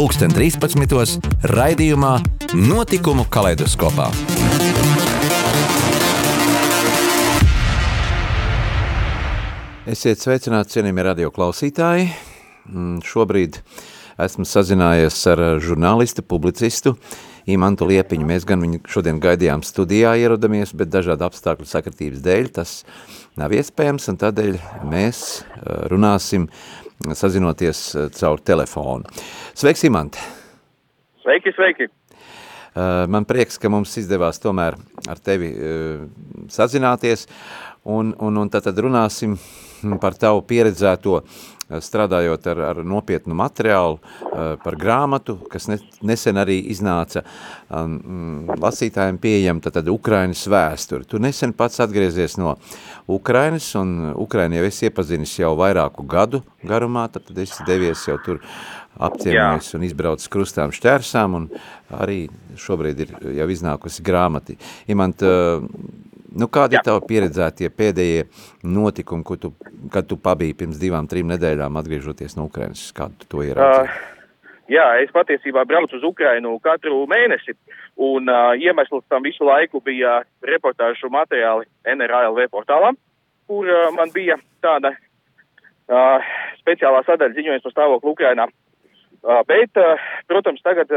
pulksten 13. raidījumā Notikumu kaleidoskopā. Esiet sveicināti, cienījamie radio klausītāji. Mm, šobrīd esmu sazinājies ar žurnālistu, publicistu Imantu Liepiņu. Mēs gan viņu šodien gaidījām studijā ierodamies, bet dažādu apstākļu sakritības dēļ tas nav iespējams, un tādēļ mēs eh, runāsim, sazinoties eh, caur telefonu. Sveiks, Imante! Sveiki, sveiki! Eh, man prieks, ka mums izdevās tomēr ar tevi sazināties, un, un, un tad runāsim par tavu pieredzēto eh, strādājot ar, ar nopietnu materiālu par grāmatu, kas ne, nesen arī iznāca um, lasītājiem pieejam, tad, tad Ukrainas vēsturi. Tu nesen pats atgriezies no Ukrainas, un Ukraina jau esi iepazinis jau vairāku gadu garumā, tad, tad esi devies jau tur uh, apciemojis un izbraucis krustām šķērsām, un arī šobrīd ir jau iznākusi grāmati. Imant, nu kādi Jā. ir tavi pieredzētie pēdējie notikumi, ko tu, kad tu pabiji pirms divām, trim nedēļām atgriežoties no Ukrainas? Kādu tu to ierādzi? Uh, jā, es patiesībā braucu uz Ukrainu katru mēnesi, un uh, iemesls tam visu laiku bija reportāžu materiāli NRALV portālā, kur uh, man bija tāda uh, speciālā sadaļa ziņojums par stāvokli Ukrainā. Bet, protams, tagad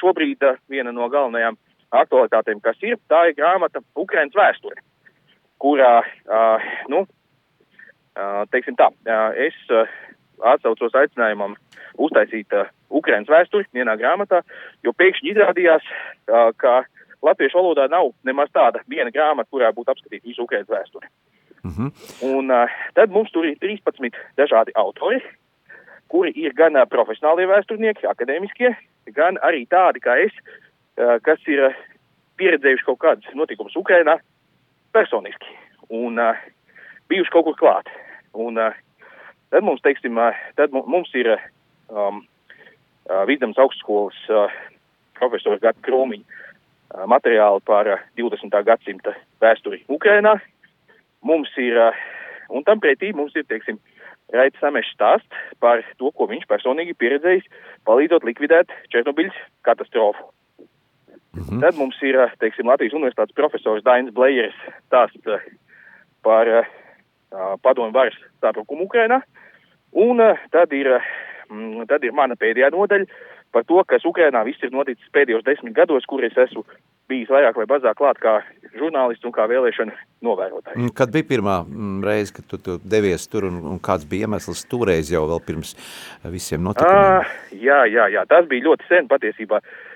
šobrīd viena no galvenajām aktualitātēm, kas ir, tā ir grāmata Ukrainas vēsture, kurā, nu, teiksim tā, es atsaucos aicinājumam uztaisīt Ukrainas vēsturi vienā grāmatā, jo pēkšņi izrādījās, ka latviešu valodā nav nemaz tāda viena grāmata, kurā būtu apskatīta visu Ukrainas vēsturi. Uh mhm. -huh. Un tad mums tur ir 13 dažādi autori, kuri ir gan uh, profesionālie vēsturnieki, akadēmiskie, gan arī tādi kā es, uh, kas ir uh, pieredzējuši kaut kādus notikumus Ukrainā personiski un uh, bijuši kaut kur klāt. Un tad mums, teiksim, tad mums ir um, Vidams augstskolas uh, profesora Gata Kromiņa uh, materiāli par uh, 20. gadsimta vēsturi Ukrainā. Mums ir, uh, un tam pretī mums ir, teiksim, Raits Samešs stāst par to, ko viņš personīgi pieredzējis, palīdzot likvidēt Černobiļas katastrofu. -hmm. Tad mums ir, teiksim, Latvijas universitātes profesors Dainis Blejeris stāsts eh, par uh, padomu varas sabrukumu Ukrainā. Un tad, ir, mm, tad ir mana pēdējā nodaļa par to, kas Ukrainā viss ir noticis pēdējos desmit gados, kur es esmu bijis vairāk vai mazāk klāt kā žurnālists un kā vēlēšana novērotājs. Mm, kad bija pirmā mm, reize, kad tu, tu devies tur un, un kāds bija iemesls toreiz jau vēl pirms eh, visiem notikumiem? Uh, jā, jā, jā, tas bija ļoti sen patiesībā. Uh,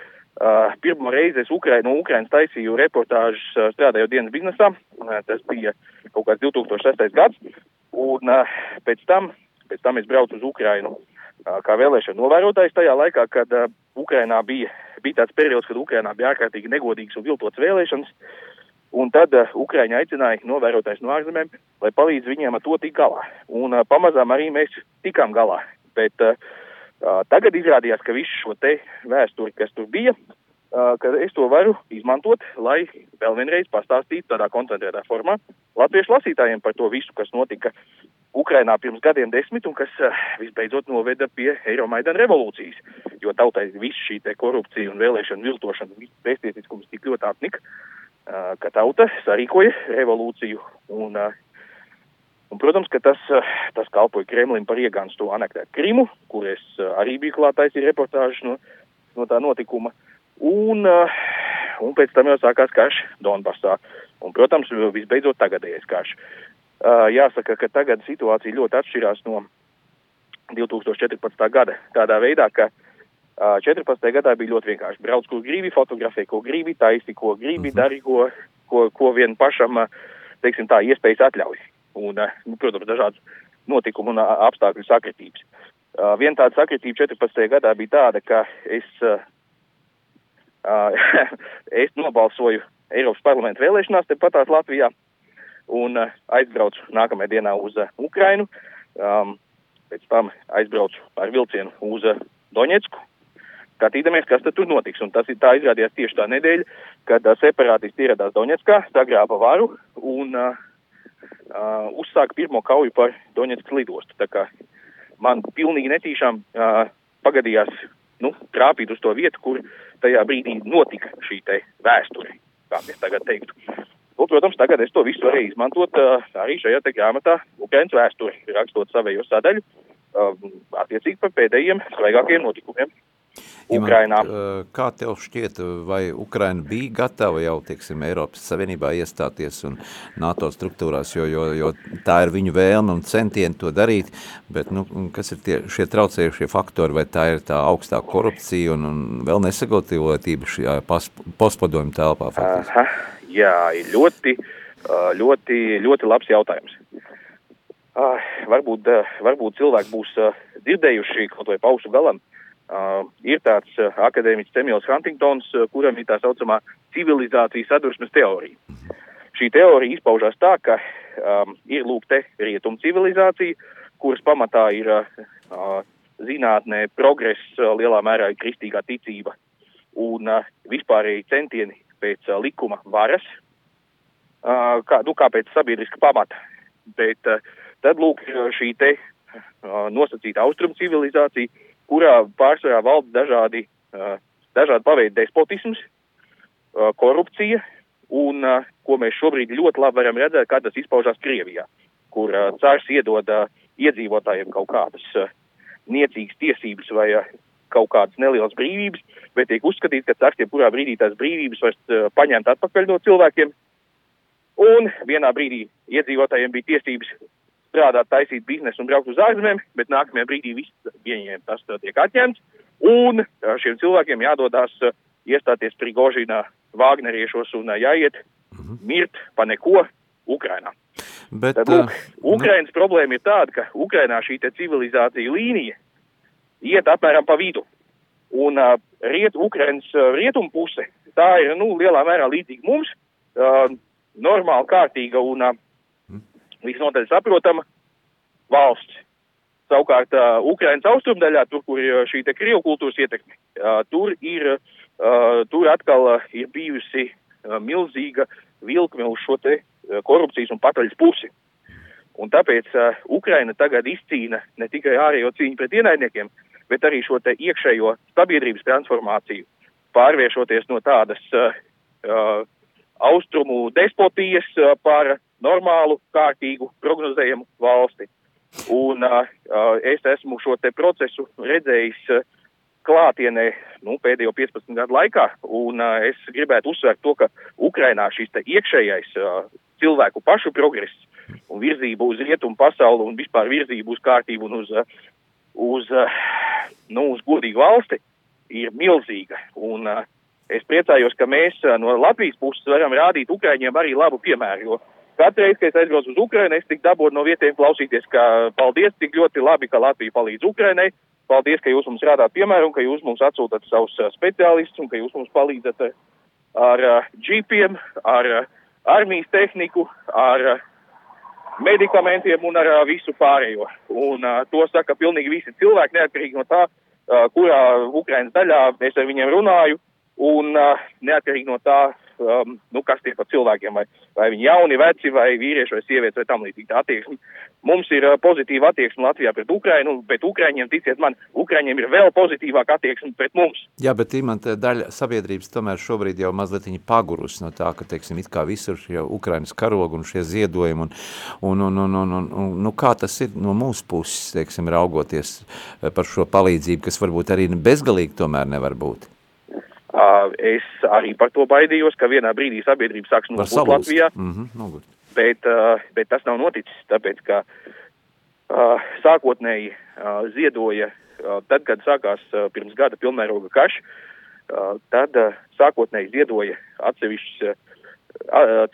pirmo reizi es Ukrai, no Ukrainas taisīju reportāžas uh, strādājot dienas biznesā. Uh, tas bija kaut kāds 2006. gads. Un uh, pēc tam, pēc tam es braucu uz Ukrainu uh, kā vēlēšana novērotājs tajā laikā, kad uh, Ukrainā bija bija tāds periods, kad Ukrainā bija ārkārtīgi negodīgs un viltots vēlēšanas, un tad uh, Ukraiņa aicināja novērotājs no ārzemēm, lai palīdz viņiem ar to tik galā. Un uh, pamazām arī mēs tikām galā. Bet uh, uh, tagad izrādījās, ka visu šo te vēsturi, kas tur bija, ka es to varu izmantot, lai vēl vienreiz pastāstītu tādā koncentrētā formā latviešu lasītājiem par to visu, kas notika Ukrainā pirms gadiem desmit un kas visbeidzot noveda pie Eiromaidana revolūcijas, jo tautai viss šī te korupcija un vēlēšana viltošana, viss pēstietiskums tik ļoti apnika, ka tauta sarīkoja revolūciju un, un protams, ka tas, uh, tas kalpoja Kremlim par iegāns to anektēt Krimu, kur es uh, arī biju klātais ir reportāžas no, no tā notikuma, un, uh, un pēc tam jau sākās karš Donbassā, un, protams, visbeidzot tagadējais karš. Jāsaka, ka tagad situācija ļoti atšķirās no 2014. gada tādā veidā, ka 14. gadā bija ļoti vienkārši brauc, ko gribi, fotografē, ko gribi, taisi, ko gribi, mhm. dari, ko, ko, ko vien pašam, teiksim tā, iespējas atļauj. Un, nu, protams, dažādas notikumu un apstākļu sakritības. Viena tāda sakritība 14. gadā bija tāda, ka es es nobalsoju Eiropas parlamenta vēlēšanās tepatās Latvijā un uh, aizbraucu nākamajā dienā uz uh, Ukrainu. Um, pēc tam aizbraucu ar vilcienu uz uh, Doņetsku, skatīdamies, kas tur notiks. Un tas ir tā izrādījās tieši tā nedēļa, kad uh, separātisti ieradās Doņetskā, sagrāba varu un uh, uh, uzsāka pirmo kauju par Doņetskas lidostu. Tā kā man pilnīgi netīšām uh, pagadījās nu, trāpīt uz to vietu, kur tajā brīdī notika šī te vēsture kā mēs tagad teiktu. Un, protams, tagad es to visu varēju izmantot uh, arī šajā te grāmatā Ukrainas vēsturi, rakstot savējo sadaļu, uh, attiecīgi par pēdējiem svaigākajiem notikumiem. Ukrainā. Imant, kā tev šķiet, vai Ukraina bija gatava jau, teiksim, Eiropas Savienībā iestāties un NATO struktūrās, jo, jo, jo tā ir viņu vēlme un centieni to darīt, bet, nu, kas ir tie, šie traucējušie faktori, vai tā ir tā augstā korupcija un, un vēl nesagotīvotība šajā postpadomu telpā? Aha, jā, ļoti, ļoti, ļoti labs jautājums. Uh, varbūt, uh, varbūt cilvēki būs uh, dzirdējuši kaut vai pausu galam, Uh, ir tāds uh, akadēmiķis Samuels Huntingtons, uh, kuram ir tā saucamā civilizācijas sadursmes teorija. Šī teorija izpaužās tā, ka um, ir lūk te rietum civilizācija, kuras pamatā ir uh, zinātnē progress, uh, lielā mērā ir kristīgā ticība un uh, vispārēji centieni pēc uh, likuma varas, uh, kā, nu, kā pēc sabiedriska pamata. Bet uh, tad lūk šī te uh, nosacīta austrumu civilizācija, kurā pārsvarā valda dažādi, dažādi paveidi despotisms, korupcija un, ko mēs šobrīd ļoti labi varam redzēt, kā tas izpaužās Krievijā, kur cārs iedod iedzīvotājiem kaut kādas niecīgas tiesības vai kaut kādas nelielas brīvības, bet tiek uzskatīts, ka cārs jebkurā brīdī tās brīvības vairs paņemt atpakaļ no cilvēkiem. Un vienā brīdī iedzīvotājiem bija tiesības strādāt, taisīt biznesu un braukt uz ārzemēm, bet nākamajā brīdī viss viņiem tas tiek atņemts, un šiem cilvēkiem jādodas iestāties Prigožīnā Vāgneriešos un jāiet mhm. mirt pa neko Ukrainā. Bet, Tad, lūk, Ukrainas nu... problēma ir tāda, ka Ukrainā šī civilizācija līnija iet apmēram pa vidu. Un uh, riet, Ukrainas uh, rietumu puse, tā ir, nu, lielā mērā līdzīga mums, uh, normāli kārtīga un uh, visnotaļ saprotama valsts. Savukārt, uh, Ukrainas austrumdaļā, tur, kur ir šī Krievu kultūras ietekme, uh, tur ir, uh, tur atkal uh, ir bijusi uh, milzīga vilkme uz šo te uh, korupcijas un pataļas pusi. Un tāpēc uh, Ukraina tagad izcīna ne tikai ārējo cīņu pret ienaidniekiem, bet arī šo te iekšējo sabiedrības transformāciju, pārvēršoties no tādas uh, uh, austrumu despotijas uh, par normālu, kārtīgu, prognozējumu valsti. Un uh, es esmu šo te procesu redzējis uh, klātienē nu, pēdējo 15 gadu laikā, un uh, es gribētu uzsvērt to, ka Ukrainā šis iekšējais uh, cilvēku pašu progress un virzība uz rietumu pasauli un vispār virzība uz kārtību un uz, uh, uz, uh, nu, uz godīgu valsti ir milzīga. Un, uh, es priecājos, ka mēs uh, no Latvijas puses varam rādīt Ukraiņiem arī labu piemēru, jo Katru reizi, kad es aizbraucu uz Ukrajinu, es tik dabūju no vietējiem klausīties, ka paldies, tik ļoti labi, ka Latvija palīdz Ukrainai. Paldies, ka jūs mums rādāt piemēru un ka jūs mums atsūtat savus speciālistus un ka jūs mums palīdzat ar, ar džipiem, ar armijas tehniku, ar medikamentiem un ar visu pārējo. Un to saka pilnīgi visi cilvēki, neatkarīgi no tā, kurā Ukrainas daļā es ar viņiem runāju, un uh, neatkarīgi no tā, um, nu, kas tie par cilvēkiem, vai, vai viņi jauni, veci, vai vīrieši, vai sievietes, vai tam līdzīgi attieksme. Mums ir uh, pozitīva attieksme Latvijā pret Ukrainu, bet Ukraiņiem, ticiet man, Ukraiņiem ir vēl pozitīvāka attieksme pret mums. Jā, bet imant daļa sabiedrības tomēr šobrīd jau mazliet pagurusi no tā, ka, teiksim, it kā visur šie Ukrainas karogi un šie ziedojumi, un, un, un, un, un, un, un nu, kā tas ir no mūsu puses, teiksim, raugoties par šo palīdzību, kas varbūt arī bezgalīgi tomēr nevar būt. Es arī par to baidījos, ka vienā brīdī sabiedrība sāks nobūt Latvijā, mm -hmm, nobūt. Bet, bet tas nav noticis, tāpēc, ka sākotnēji ziedoja, tad, kad sākās pirms gada pilnmēroga karš, tad sākotnēji ziedoja atsevišķi uh,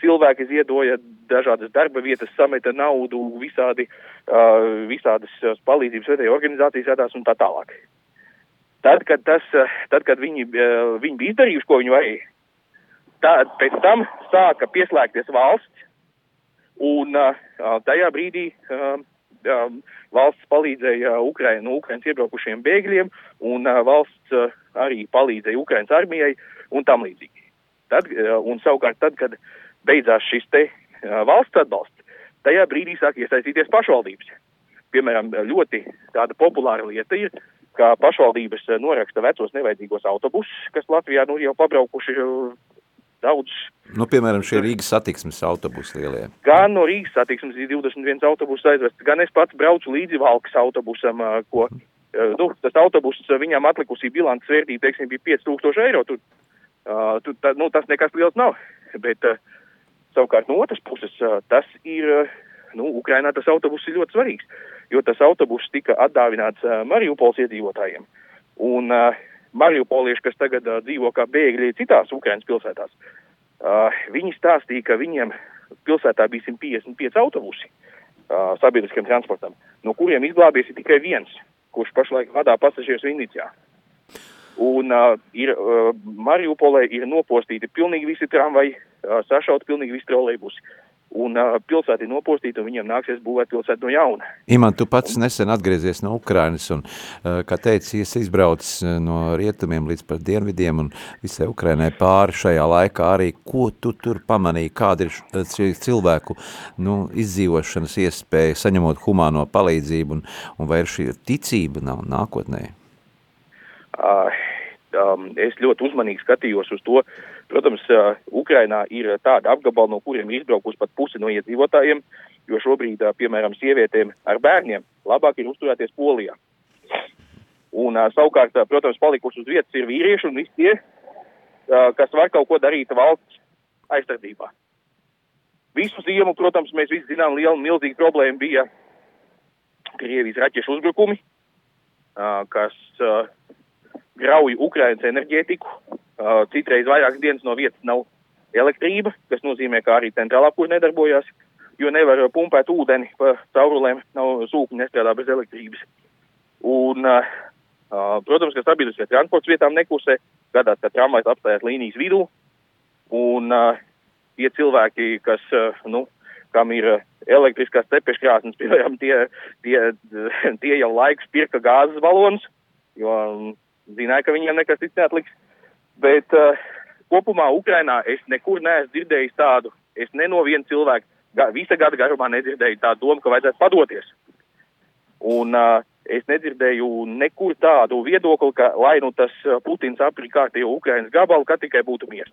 cilvēki ziedoja dažādas darba vietas, sameta naudu, visādi, visādas palīdzības vedēja organizācijas vedās un tā tālāk. Tad, kad, tas, tad, kad viņi, viņi bija izdarījuši, ko viņi varēja, tad pēc tam sāka pieslēgties valsts, un tajā brīdī valsts palīdzēja Ukraina, no Ukrainas iebraukušiem bēgļiem, un valsts arī palīdzēja Ukrainas armijai un tam līdzīgi. Tad, un savukārt tad, kad beidzās šis te valsts atbalsts, tajā brīdī sāk iesaistīties pašvaldības. Piemēram, ļoti tāda populāra lieta ir, ka pašvaldības noraksta vecos nevajadzīgos autobusus, kas Latvijā nu, jau pabraukuši daudz. Nu, piemēram, šie Rīgas satiksmes autobusi lielie. Gan no Rīgas satiksmes ir 21 autobus aizvests, gan es pats braucu līdzi Valkas autobusam, ko, nu, tas autobus viņam atlikusī bilants vērtība, teiksim, bija 5000 eiro. Tur, tur, tā, nu, tas nekas liels nav, bet Savukārt no otras puses tas ir, nu, Ukrainā tas autobus ir ļoti svarīgs, jo tas autobus tika atdāvināts Mariupols iedzīvotājiem. Un Mariupolieši, kas tagad dzīvo kā bēgļi citās Ukrainas pilsētās, viņi stāstīja, ka viņiem pilsētā bija 155 autobusi sabiedriskiem transportam, no kuriem izglābies tikai viens, kurš pašlaik vadā pasažierus Vinnicijā. Un uh, ir, uh, Mariupolē ir nopostīti pilnīgi visi tramvaji, uh, sašaut pilnīgi visi trolejbusi. Un uh, pilsēta ir nopostīta, un viņiem nāksies būvēt pilsētu no jauna. Iman, tu pats nesen atgriezies no Ukrainas, un, uh, kā teici, esi izbraucis no rietumiem līdz pat dienvidiem, un visai Ukrainai pāri šajā laikā arī. Ko tu tur pamanīji? Kāda ir šī cilvēku nu, izdzīvošanas iespēja, saņemot humāno palīdzību, un, un vai ir šī ticība nav nākotnē? Uh, um, es ļoti uzmanīgi skatījos uz to. Protams, Ukrainā ir tāda apgabala, no kuriem ir izbraukusi pat pusi no iedzīvotājiem, jo šobrīd, piemēram, sievietēm ar bērniem labāk ir uzturēties Polijā. Un savukārt, protams, palikuši uz vietas ir vīrieši un visi tie, kas var kaut ko darīt valsts aizsardzībā. Visu ziemu, protams, mēs visi zinām, liela milzīga problēma bija Krievijas raķešu uzbrukumi, kas grauj Ukrainas enerģētiku. Uh, citreiz vairākas dienas no vietas nav elektrība, kas nozīmē, ka arī centrālā kur nedarbojās, jo nevar pumpēt ūdeni pa caurulēm, nav sūkņi nestrādā bez elektrības. Un, uh, uh, protams, ka sabiedriskie transports vietām nekusē, gadās, ka tramvajs apstājās līnijas vidū, un uh, tie cilvēki, kas, uh, nu, kam ir elektriskās cepeškrāsnes, piemēram, tie, tie, tie jau laikus pirka gāzes balonus, jo um, zināja, ka viņiem nekas cits neatliks. Bet uh, kopumā Ukrainā es nekur neesmu dzirdējis tādu, es ne no viena cilvēka, ga, visa gada garumā nedzirdēju tādu domu, ka vajadzētu padoties. Un uh, es nedzirdēju nekur tādu viedokli, ka lai nu tas Putins aprīk kārtējo Ukrainas gabalu, ka tikai būtu miers.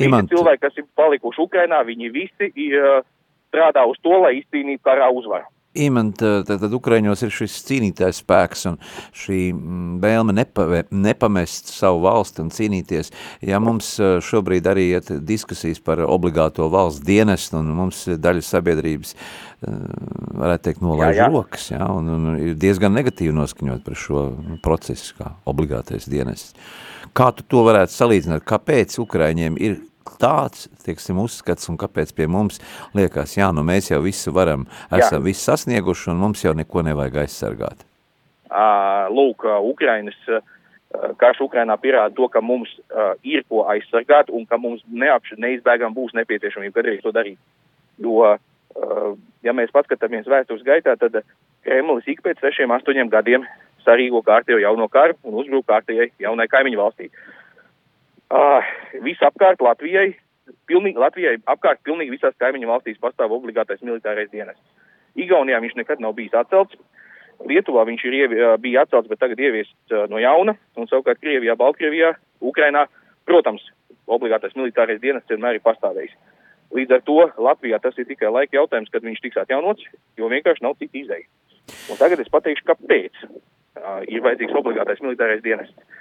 Imant... Visi cilvēki, kas ir palikuši Ukrainā, viņi visi ir, uh, strādā uz to, lai izcīnītu karā uzvaru. Imant, tad, Ukraiņos ir šis cīnītājs spēks un šī mm, vēlme nepave, nepamest savu valsti un cīnīties. Ja mums šobrīd arī iet diskusijas par obligāto valsts dienestu un mums daļa sabiedrības varētu teikt nolaiž jā, jā. rokas, ja, un, un ir diezgan negatīvi noskaņot par šo procesu kā obligātais dienests. Kā tu to varētu salīdzināt? Kāpēc Ukraiņiem ir tāds, tieksim, uzskats, un kāpēc pie mums liekas, jā, nu mēs jau visu varam, esam jā. visu sasnieguši, un mums jau neko nevajag aizsargāt? Lūk, Ukrainas, karš Ukrainā pierāda to, ka mums ir ko aizsargāt, un ka mums neapš, neizbēgam būs nepieciešamība kādreiz to darīt. Jo, ja mēs paskatāmies vēstures gaitā, tad Kremlis ik pēc sešiem, astoņiem gadiem sarīgo kārtējo jauno karu un uzbruk kārtējai jaunai kaimiņu valstī. Uh, Uh, Visapkārt Latvijai, pilnīgi, Latvijai apkārt pilnīgi visās kaimiņu valstīs pastāv obligātais militārais dienas. Igaunijā viņš nekad nav bijis atcelts. Lietuvā viņš ir ievi, bija atcelts, bet tagad ieviests no jauna, un savukārt Krievijā, Baltkrievijā, Ukrainā, protams, obligātais militārais dienas vienmēr ir pastāvējis. Līdz ar to Latvijā tas ir tikai laika jautājums, kad viņš tiks atjaunots, jo vienkārši nav cita izēja. Un tagad es pateikšu, kāpēc uh, ir vajadzīgs obligātais militārais dienests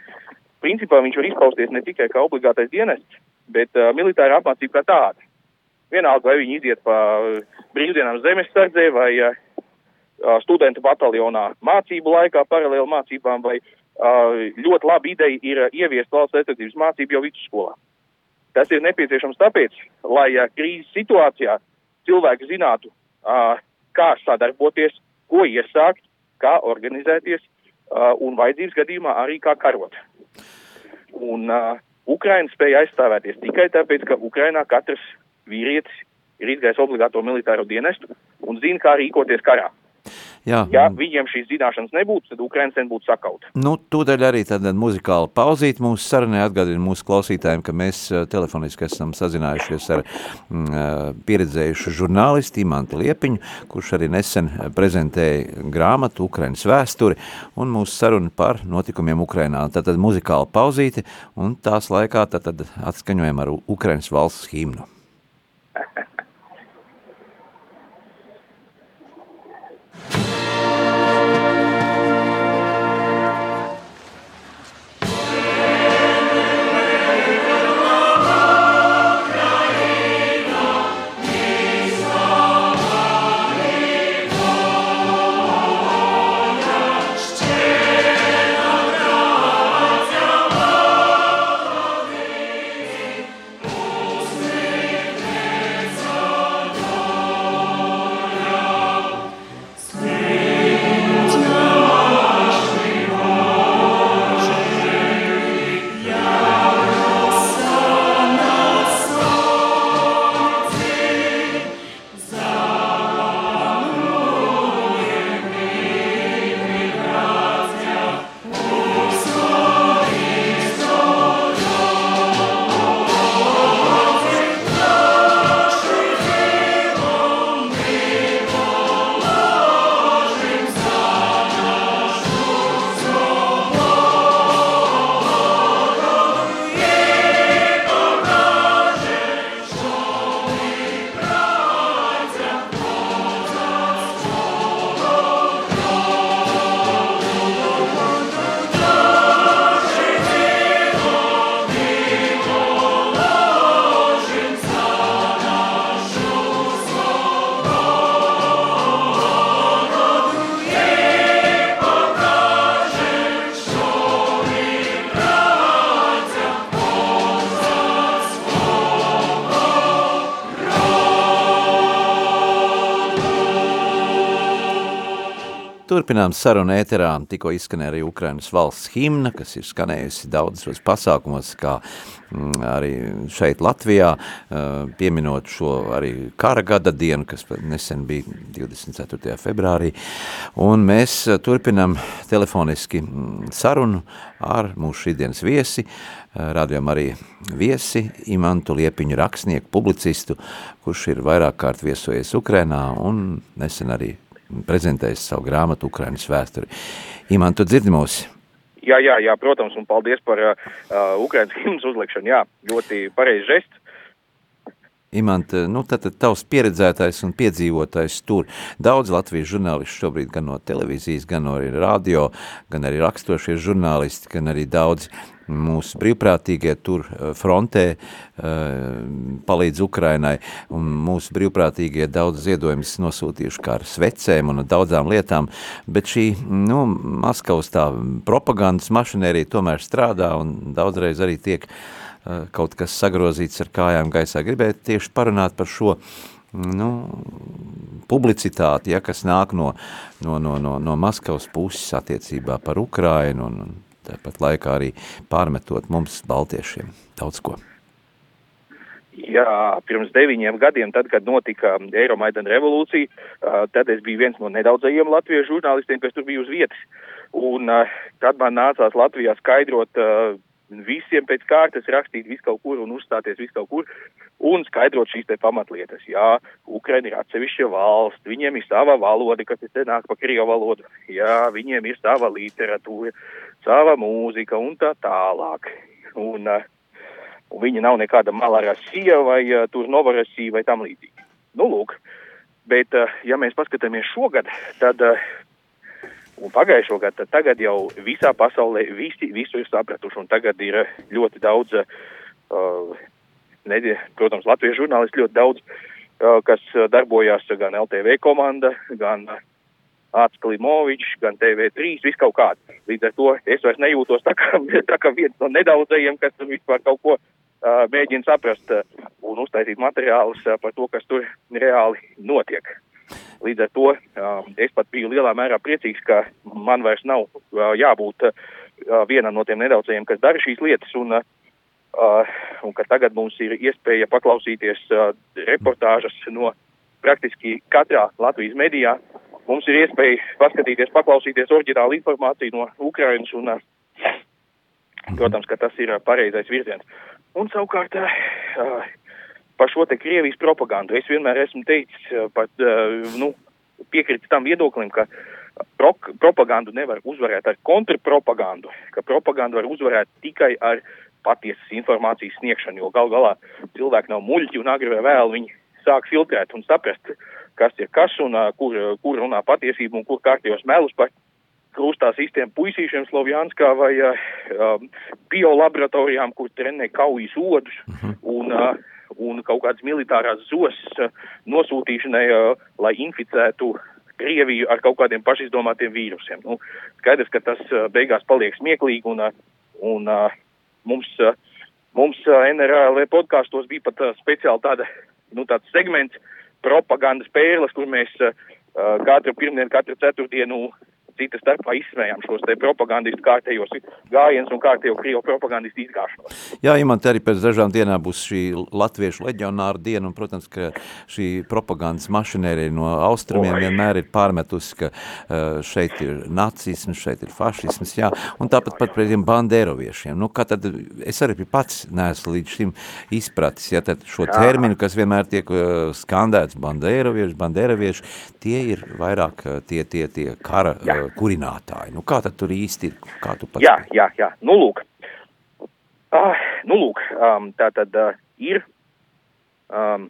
principā viņš var izpausties ne tikai kā obligātais dienests, bet uh, militāra apmācība kā tāda. Vienalga, vai viņi iziet pa brīvdienām zemes sardzē vai uh, studentu bataljonā mācību laikā, paralēli mācībām, vai uh, ļoti laba ideja ir ieviest valsts aizsardzības mācību jau vidusskolā. Tas ir nepieciešams tāpēc, lai uh, krīzes situācijā cilvēki zinātu, uh, kā sadarboties, ko iesākt, kā organizēties, uh, un vajadzības gadījumā arī kā karot. Un uh, Ukraina spēja aizstāvēties tikai tāpēc, ka Ukrainā katrs vīrietis ir izgājis obligāto militāro dienestu un zina, kā rīkoties karā. Jā. Ja viņiem šīs zināšanas nebūtu, tad Ukrainas sen būtu sakauta. Nu, tūdaļ arī tāda muzikāla pauzīt mūsu sarunai atgādina mūsu klausītājiem, ka mēs eh, telefoniski esam sazinājušies ar mm, eh, pieredzējušu žurnālistu Imantu Liepiņu, kurš arī nesen prezentēja grāmatu Ukrainas vēsturi un mūsu sarunu par notikumiem Ukrainā. Tātad muzikāla pauzīte un tās laikā tātad atskaņojam ar Ukrainas valsts himnu. Turpinām sarunu ēterā, tikko izskanēja arī Ukrainas valsts himna, kas ir skanējusi daudzos pasākumos, kā mm, arī šeit Latvijā, pieminot šo arī kara gada dienu, kas nesen bija 24. februārī, un mēs turpinām telefoniski mm, sarunu ar mūsu šīdienas viesi, rādījām arī viesi Imantu Liepiņu rakstnieku, publicistu, kurš ir vairāk kārt viesojies Ukrainā un nesen arī prezentējis savu grāmatu Ukrainas vēsturi. Iman, tu dzirdi mūs? Jā, jā, jā, protams, un paldies par uh, Ukrainas himnas uzlikšanu. Jā, ļoti pareizs žests. Imant, nu tad, tavs pieredzētais un piedzīvotais tur. Daudz Latvijas žurnālisti šobrīd gan no televīzijas, gan no radio, gan arī rakstošie žurnālisti, gan arī daudz mūsu brīvprātīgie tur eh, frontē eh, palīdz Ukrainai, un mūsu brīvprātīgie daudz ziedojumus nosūtījuši kā ar svecēm un daudzām lietām, bet šī, nu, Maskavas tā propagandas mašinērija tomēr strādā un daudzreiz arī tiek eh, kaut kas sagrozīts ar kājām gaisā. Gribētu tieši parunāt par šo nu, publicitāti, ja, kas nāk no, no, no, no, no Maskavas puses attiecībā par Ukrainu un, un tāpat laikā arī pārmetot mums, baltiešiem, daudz ko. Jā, pirms deviņiem gadiem, tad, kad notika Eiromaidana revolūcija, tad es biju viens no nedaudzajiem latviešu žurnālistiem, kas tur bija uz vietas. Un kad man nācās Latvijā skaidrot visiem pēc kārtas rakstīt visu kaut kur un uzstāties visu kaut kur un skaidrot šīs te pamatlietas. Jā, Ukraina ir atsevišķa valsts, viņiem ir sava valoda, kas ir nāk pa krievu valodu. Jā, viņiem ir sava literatūra, sava mūzika un tā tālāk. Un, uh, un viņa nav nekāda malarasija vai uh, tur novarasija vai tam līdzīgi. Nu, lūk. Bet, uh, ja mēs paskatāmies šogad, tad un pagājušo gadu, tad tagad jau visā pasaulē visi visu ir sapratuši, un tagad ir ļoti daudz, uh, ne, protams, latviešu žurnālisti ļoti daudz, uh, kas darbojās gan LTV komanda, gan Āts Klimovičs, gan TV3, viss kaut kāds. Līdz ar to es vairs nejūtos tā kā, tā kā viens no nedaudzajiem, kas vispār kaut ko uh, mēģina saprast uh, un uztaisīt materiālus uh, par to, kas tur reāli notiek. Līdz ar to es pat biju lielā mērā priecīgs, ka man vairs nav jābūt vienam no tiem nedaudzajiem, kas dara šīs lietas, un, un ka tagad mums ir iespēja paklausīties reportāžas no praktiski katrā Latvijas medijā. Mums ir iespēja paskatīties, paklausīties oriģinālu informāciju no Ukrainas, un, protams, ka tas ir pareizais virziens. Un savukārt par šo te Krievijas propagandu es vienmēr esmu teicis, uh, pat, uh, nu, piekritis tam viedoklim, ka pro propagandu nevar uzvarēt ar kontrpropagandu, ka propagandu var uzvarēt tikai ar patiesas informācijas sniegšanu, jo gal galā cilvēki nav muļķi un agri vai vēl viņi sāk filtrēt un saprast, kas ir kas un uh, kur, kur runā patiesību un kur kārtījos melus par krustā sistēmu puisīšiem Slovjanskā vai uh, biolaboratorijām, kur trenē kaujas odus Mhm. un, uh, un kaut kādas militārās zos uh, nosūtīšanai, uh, lai inficētu Krieviju ar kaut kādiem pašizdomātiem vīrusiem. Nu, skaidrs, ka tas uh, beigās paliek smieklīgi un, un mums, mums NRLV podkāstos bija pat speciāli tāda, nu, tāds segments propagandas pērles, kur mēs katru pirmdienu, katru ceturtdienu cita starpā izsmējām šos te propagandistu kārtējos gājienus un kārtējo Krievu propagandistu izgāšanos. Jā, Imant, arī pēc dažām dienām būs šī latviešu leģionāra diena, un, protams, ka šī propagandas mašinērija no austrumiem Oi. vienmēr ir pārmetusi, ka uh, šeit ir nacisms, šeit ir fašisms, jā, un tāpat pat pret tiem bandēroviešiem. Nu, kā tad, es arī pats neesmu līdz šim izpratis, ja tad šo terminu, kas vienmēr tiek uh, skandēts bandērovieši, bandērovieši, tie ir vairāk uh, tie, tie, tie kara Jā. Uh, kurinātāji. Nu, kā tad tur īsti ir? Kā tu pats Jā, jā, jā. Nu, lūk. Ah, nu, lūk, um, tā tad uh, ir. Um,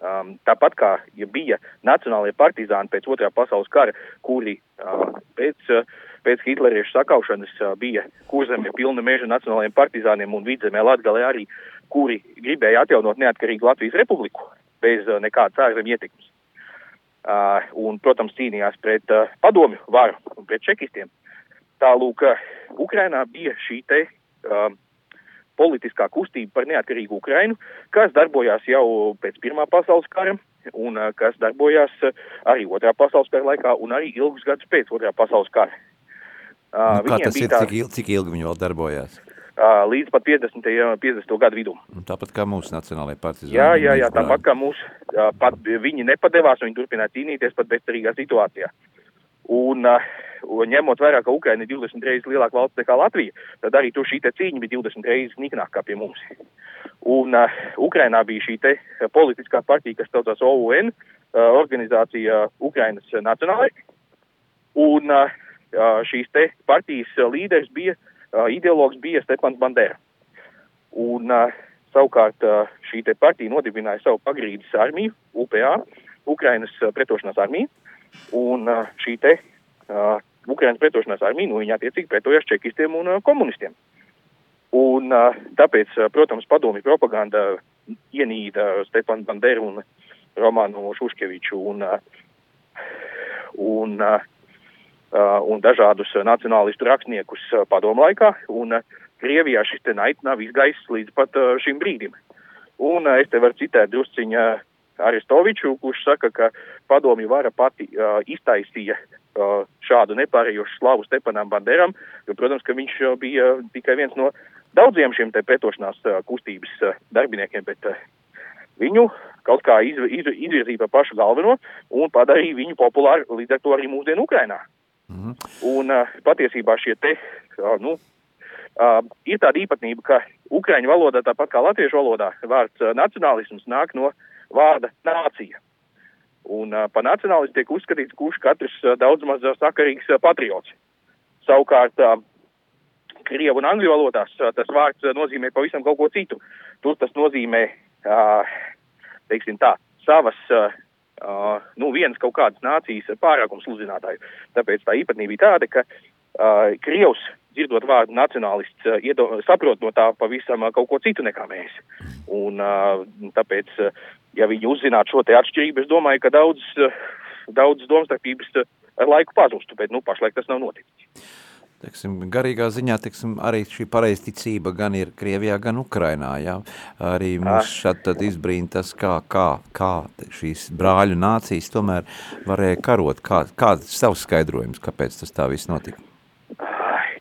um, tāpat kā ja bija nacionālajie partizāni pēc otrā pasaules kara, kuri uh, pēc, uh, pēc hitleriešu sakaušanas uh, bija kurzemē pilna meža nacionālajiem partizāniem un vidzemē Latgalē arī, kuri gribēja atjaunot neatkarīgu Latvijas republiku bez uh, nekādas ārzemju ietekmes. Uh, un, protams, cīnījās pret uh, padomju varu un pret čekistiem. Tālūk, uh, Ukrainā bija šī te uh, politiskā kustība par neatkarīgu Ukrainu, kas darbojās jau pēc Pirmā pasaules kara un kas darbojās arī Otrā pasaules kara laikā un arī ilgus gadus pēc Otrā pasaules kara. Nu, kā tas ir, tā, cik, il, cik ilgi viņi vēl darbojās? uh, līdz pat 50. 50. gadu vidum. Un Tāpat kā mūsu nacionālajie partizāni. Jā, jā, jā, mūsu tāpat kā mūs, jā, pat viņi nepadevās, viņi turpināja cīnīties pat bezcerīgā situācijā. Un, un ņemot vērā, ka Ukraina ir 20 reizes lielāka valsts nekā Latvija, tad arī tur šī cīņa bija 20 reizes niknākā pie mums. Un uh, Ukrainā bija šī te politiskā partija, kas saucās OUN, uh, organizācija Ukrainas nacionālai. Un uh, šīs te partijas līderis bija, uh, ideologs bija Stepans Bandera. Un uh, savukārt uh, šī partija nodibināja savu pagrīdes armiju, UPA, Ukrainas pretošanās armiju, un šī te uh, Ukrainas pretošanās armija, nu, viņa attiecīgi pretojās čekistiem un uh, komunistiem. Un uh, tāpēc, uh, protams, padomju propaganda ienīda Stefanu Banderu un Romanu Šuškeviču un, uh, un, uh, un dažādus uh, nacionālistu rakstniekus uh, padomu laikā, un uh, Krievijā šis te naids nav izgaiss līdz pat uh, šim brīdim. Un uh, es te varu citēt drusciņā Aristoviču, kurš saka, ka padomju vara pati uh, iztaisīja uh, šādu nepārējošu slavu Stepanam Banderam, jo, protams, ka viņš uh, bija tikai viens no daudziem šiem te pretošanās uh, kustības uh, darbiniekiem, bet uh, viņu kaut kā izv izv izvirzīja par pašu galveno un padarīja viņu populāru līdz ar to arī mūsdienu Ukrainā. Mhm. Un uh, patiesībā šie te, uh, nu, uh, ir tāda īpatnība, ka ukraiņu valodā, tāpat kā latviešu valodā, vārds nacionālisms nāk no vārda nācija. Un par nacionālistu tiek uzskatīts, kurš katrs daudz maz sakarīgs patriots. Savukārt, Krievu un Angļu valodās tas vārds nozīmē pavisam kaut ko citu. Tur tas nozīmē, teiksim tā, savas, uh, nu, vienas kaut kādas nācijas pārākums sludinātāju. Tāpēc tā īpatnība ir tāda, ka uh, Krievs, dzirdot vārdu nacionālists, uh, iedo, saprot no tā pavisam uh, kaut ko citu nekā mēs. Un uh, tāpēc, uh, ja viņi uzzinātu šo te atšķirību, es domāju, ka daudz, uh, daudz domstarpības ar laiku pazustu, bet, nu, pašlaik tas nav noticis. Teiksim, garīgā ziņā teiksim, arī šī pareizticība gan ir Krievijā, gan Ukrainā. Jā. Arī mums tad izbrīna tas, kā, kā, kā šīs brāļu nācijas tomēr varēja karot. Kā, kāds savs skaidrojums, kāpēc tas tā viss notika?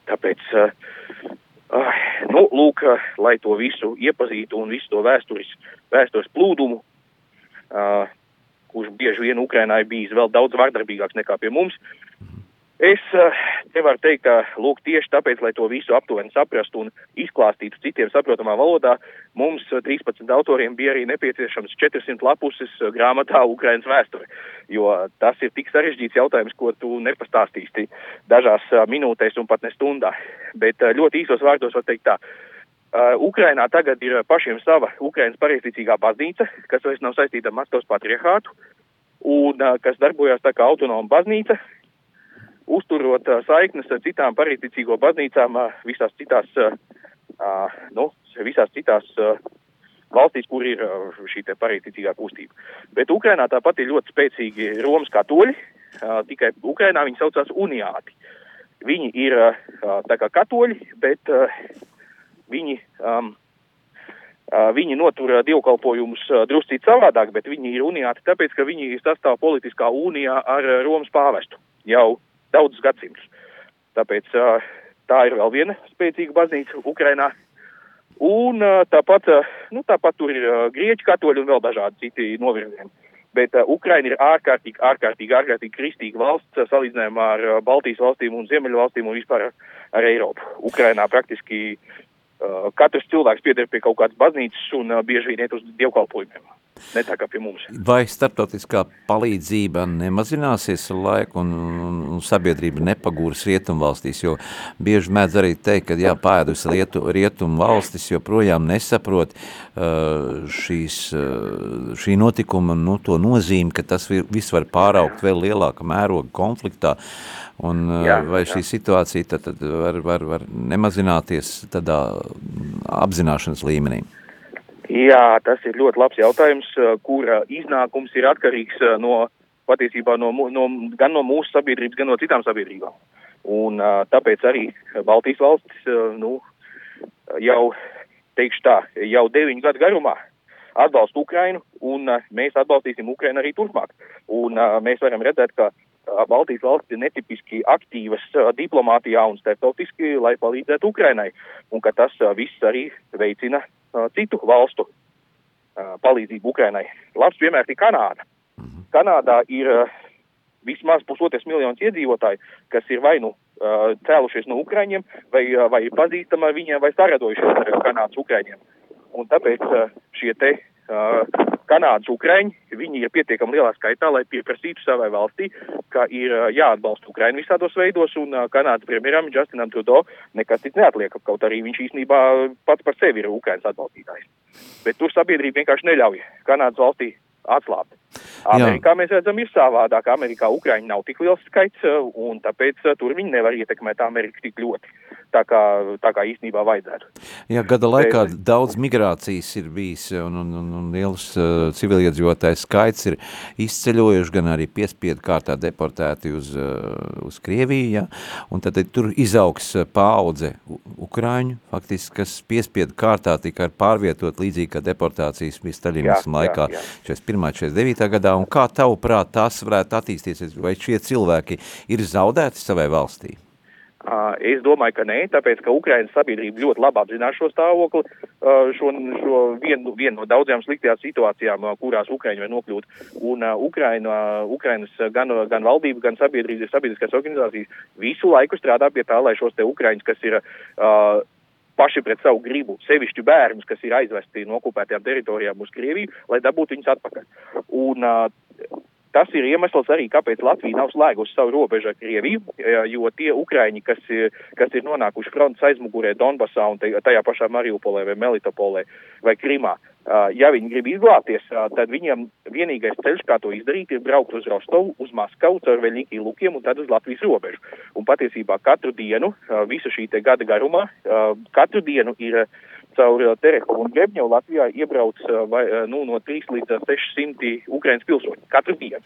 Tāpēc, uh, nu, lūk, lai to visu iepazītu un visu to vēstures, vēstures plūdumu, uh, kurš bieži vien Ukrainā ir bijis vēl daudz vardarbīgāks nekā pie mums, Es eh, te varu teikt, ka lūk, tieši tāpēc, lai to visu aptuveni saprastu un izklāstītu citiem saprotamā valodā, mums 13 eh, autoriem bija arī nepieciešams 400 lapuses eh, grāmatā Ukrainas vēsture, jo tas ir tik sarežģīts jautājums, ko tu nepastāstīsi dažās minūtēs un pat ne stundā. Bet ļoti īsos vārdos var teikt tā. Ukrainā tagad ir pašiem sava Ukrainas pareizticīgā baznīca, kas vairs nav saistīta ar Maskavas patriarchātu, un kas darbojās tā kā autonoma baznīca, uzturot saiknes ar citām parīticīgo baznīcām visās citās, nu, visās citās valstīs, kur ir šī te parīticīgā kustība. Bet Ukrainā tāpat ir ļoti spēcīgi Romas katoļi, tikai Ukrainā viņi saucās uniāti. Viņi ir tā kā katoļi, bet viņi, um, viņi notur dievkalpojumus druscīt savādāk, bet viņi ir uniāti tāpēc, ka viņi sastāv politiskā unijā ar Romas pāvestu jau daudzus gadsimtus. Tāpēc tā ir vēl viena spēcīga baznīca Ukrainā. Un tāpat, nu, tāpat tur ir grieķu katoļi un vēl dažādi citi novirzieni. Bet Ukraina ir ārkārtīgi, ārkārtīgi, ārkārtīgi kristīga valsts salīdzinājumā ar Baltijas valstīm un Ziemeļu valstīm un vispār ar, ar Eiropu. Ukrainā praktiski katrs cilvēks pieder pie kaut kādas baznīcas un bieži vien iet uz dievkalpojumiem ne tā kā pie mums. Vai starptautiskā palīdzība nemazināsies ar laiku un, un, un sabiedrība nepagūras rietumvalstīs, jo bieži mēdz arī teikt, ka jā, pēdus rietu, rietumvalstis joprojām nesaprot uh, šīs, uh, šī notikuma nu, to nozīmi, ka tas viss var pāraukt vēl lielāka mēroga konfliktā, un uh, jā, vai šī jā. situācija tad, tad var, var, var nemazināties tādā apzināšanas līmenī? Jā, tas ir ļoti labs jautājums, kura iznākums ir atkarīgs no patiesībā no, no, gan no mūsu sabiedrības, gan no citām sabiedrībām. Un tāpēc arī Baltijas valstis, nu, jau, teikšu tā, jau deviņu gadu garumā atbalsta Ukrainu, un mēs atbalstīsim Ukrainu arī turpmāk. Un mēs varam redzēt, ka Baltijas valstis ir netipiski aktīvas diplomātijā un starptautiski, lai palīdzētu Ukrainai, un ka tas viss arī veicina citu valstu palīdzību Ukrainai. Labs piemērs ir Kanāda. Mhm. Kanādā ir vismaz pusotrais miljonus iedzīvotāju, kas ir vai nu cēlušies no Ukraiņiem, vai, vai pazīstami ar viņiem, vai saradojušies ar Kanādas Ukraiņiem. Un tāpēc šie te Kanādas Ukraiņi, viņi ir pietiekami lielā skaitā, lai pieprasītu savai valstī, ka ir jāatbalsta Ukraina visādos veidos, un Kanādas premjeram Justinam Trudeau nekas cits neatliek, kaut arī viņš īstenībā pats par sevi ir Ukrainas atbalstītājs. Bet tur sabiedrība vienkārši neļauj Kanādas valstī atslābt. Amerikā Jā. mēs redzam, ir savādāk. Amerikā Ukraiņi nav tik liels skaits, un tāpēc tur viņi nevar ietekmēt Ameriku tik ļoti tā kā, tā kā īstenībā vajadzētu. Jā, gada laikā Bet, daudz migrācijas ir bijis un, un, un, un liels uh, civiliedzīvotājs skaits ir izceļojuši, gan arī piespiedu kārtā deportēti uz, uh, uz Krieviju, ja? un tad tur izaugs paudze Ukraiņu, faktiski, kas piespiedu kārtā tika pārvietot līdzīgi kā deportācijas bija Staļinismu laikā jā, jā. 41. 49. gadā, un kā tavuprāt tās varētu attīstīties, vai šie cilvēki ir zaudēti savai valstī? Es domāju, ka nē, tāpēc, ka Ukrainas sabiedrība ļoti labi apzinās šo stāvokli, šo, šo vienu, vienu no daudzajām sliktajām situācijām, kurās Ukraiņi var nokļūt. Un Ukraina, Ukrainas gan, gan valdība, gan sabiedrības, sabiedriskās organizācijas visu laiku strādā pie tā, lai šos te Ukraiņus, kas ir uh, paši pret savu gribu, sevišķi bērnus, kas ir aizvesti no okupētajām teritorijām uz Krieviju, lai dabūtu viņus atpakaļ. Un, uh, Tas ir iemesls arī, kāpēc Latvija nav slēgusi savu robežu ar Krieviju, jo tie Ukraiņi, kas, kas ir nonākuši frontes aizmugurē Donbasā un tajā pašā Mariupolē vai Melitopolē vai Krimā, ja viņi grib izglābties, tad viņiem vienīgais ceļš, kā to izdarīt, ir braukt uz Rostovu, uz Maskavu, caur Veļņikī lukiem un tad uz Latvijas robežu. Un patiesībā katru dienu, visu šī gada garumā, katru dienu ir caur Terehovu un Grebņevu Latvijā iebrauc vai, nu, no 3 līdz 600 Ukrainas pilsoņu katru dienu.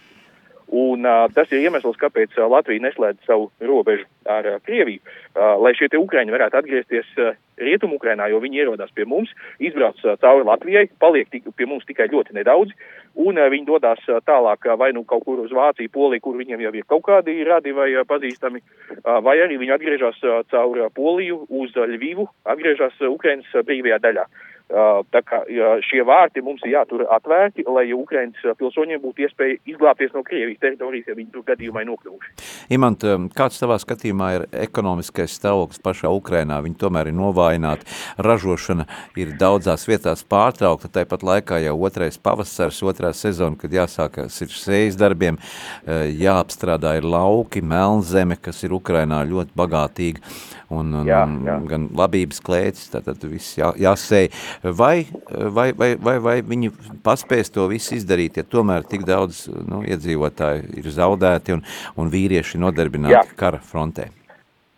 Un uh, tas ir iemesls, kāpēc uh, Latvija neslēdz savu robežu ar uh, Krieviju, uh, lai šie Ukraiņi varētu atgriezties uh, Rietumu Ukrainā, jo viņi ierodās pie mums, izbrauc uh, cauri Latvijai, paliek tik, pie mums tikai ļoti nedaudzi, un uh, viņi dodas uh, tālāk uh, vai nu kaut kur uz Vāciju, Poliju, kur viņiem jau ir kaut kādi radi vai uh, pazīstami, uh, vai arī viņi atgriežas uh, caur uh, Poliju uz uh, Ļvivu, atgriežas uh, Ukrainas uh, brīvajā daļā. Uh, tā kā šie vārti mums ir jātur atvērti, lai Ukraiņas pilsoņiem būtu iespēja izglābties no Krievijas teritorijas, ja viņi tur gadījumā nokļuvuši. Imant, um, kāds tavā skatījumā ir ekonomiskais stāvoklis pašā Ukrainā? Viņi tomēr ir novājināti, ražošana ir daudzās vietās pārtraukta, tāpat laikā jau otrais pavasars, otrā sezona, kad jāsākas ir sejas darbiem, uh, jāapstrādā ir lauki, melnzeme, kas ir Ukrainā ļoti bagātīga, un, un jā, jā. gan labības klētis, tātad viss jā, jāsēj vai, vai, vai, vai, vai viņi paspēs to visu izdarīt, ja tomēr tik daudz nu, iedzīvotāji ir zaudēti un, un vīrieši nodarbināti Jā. kara frontē?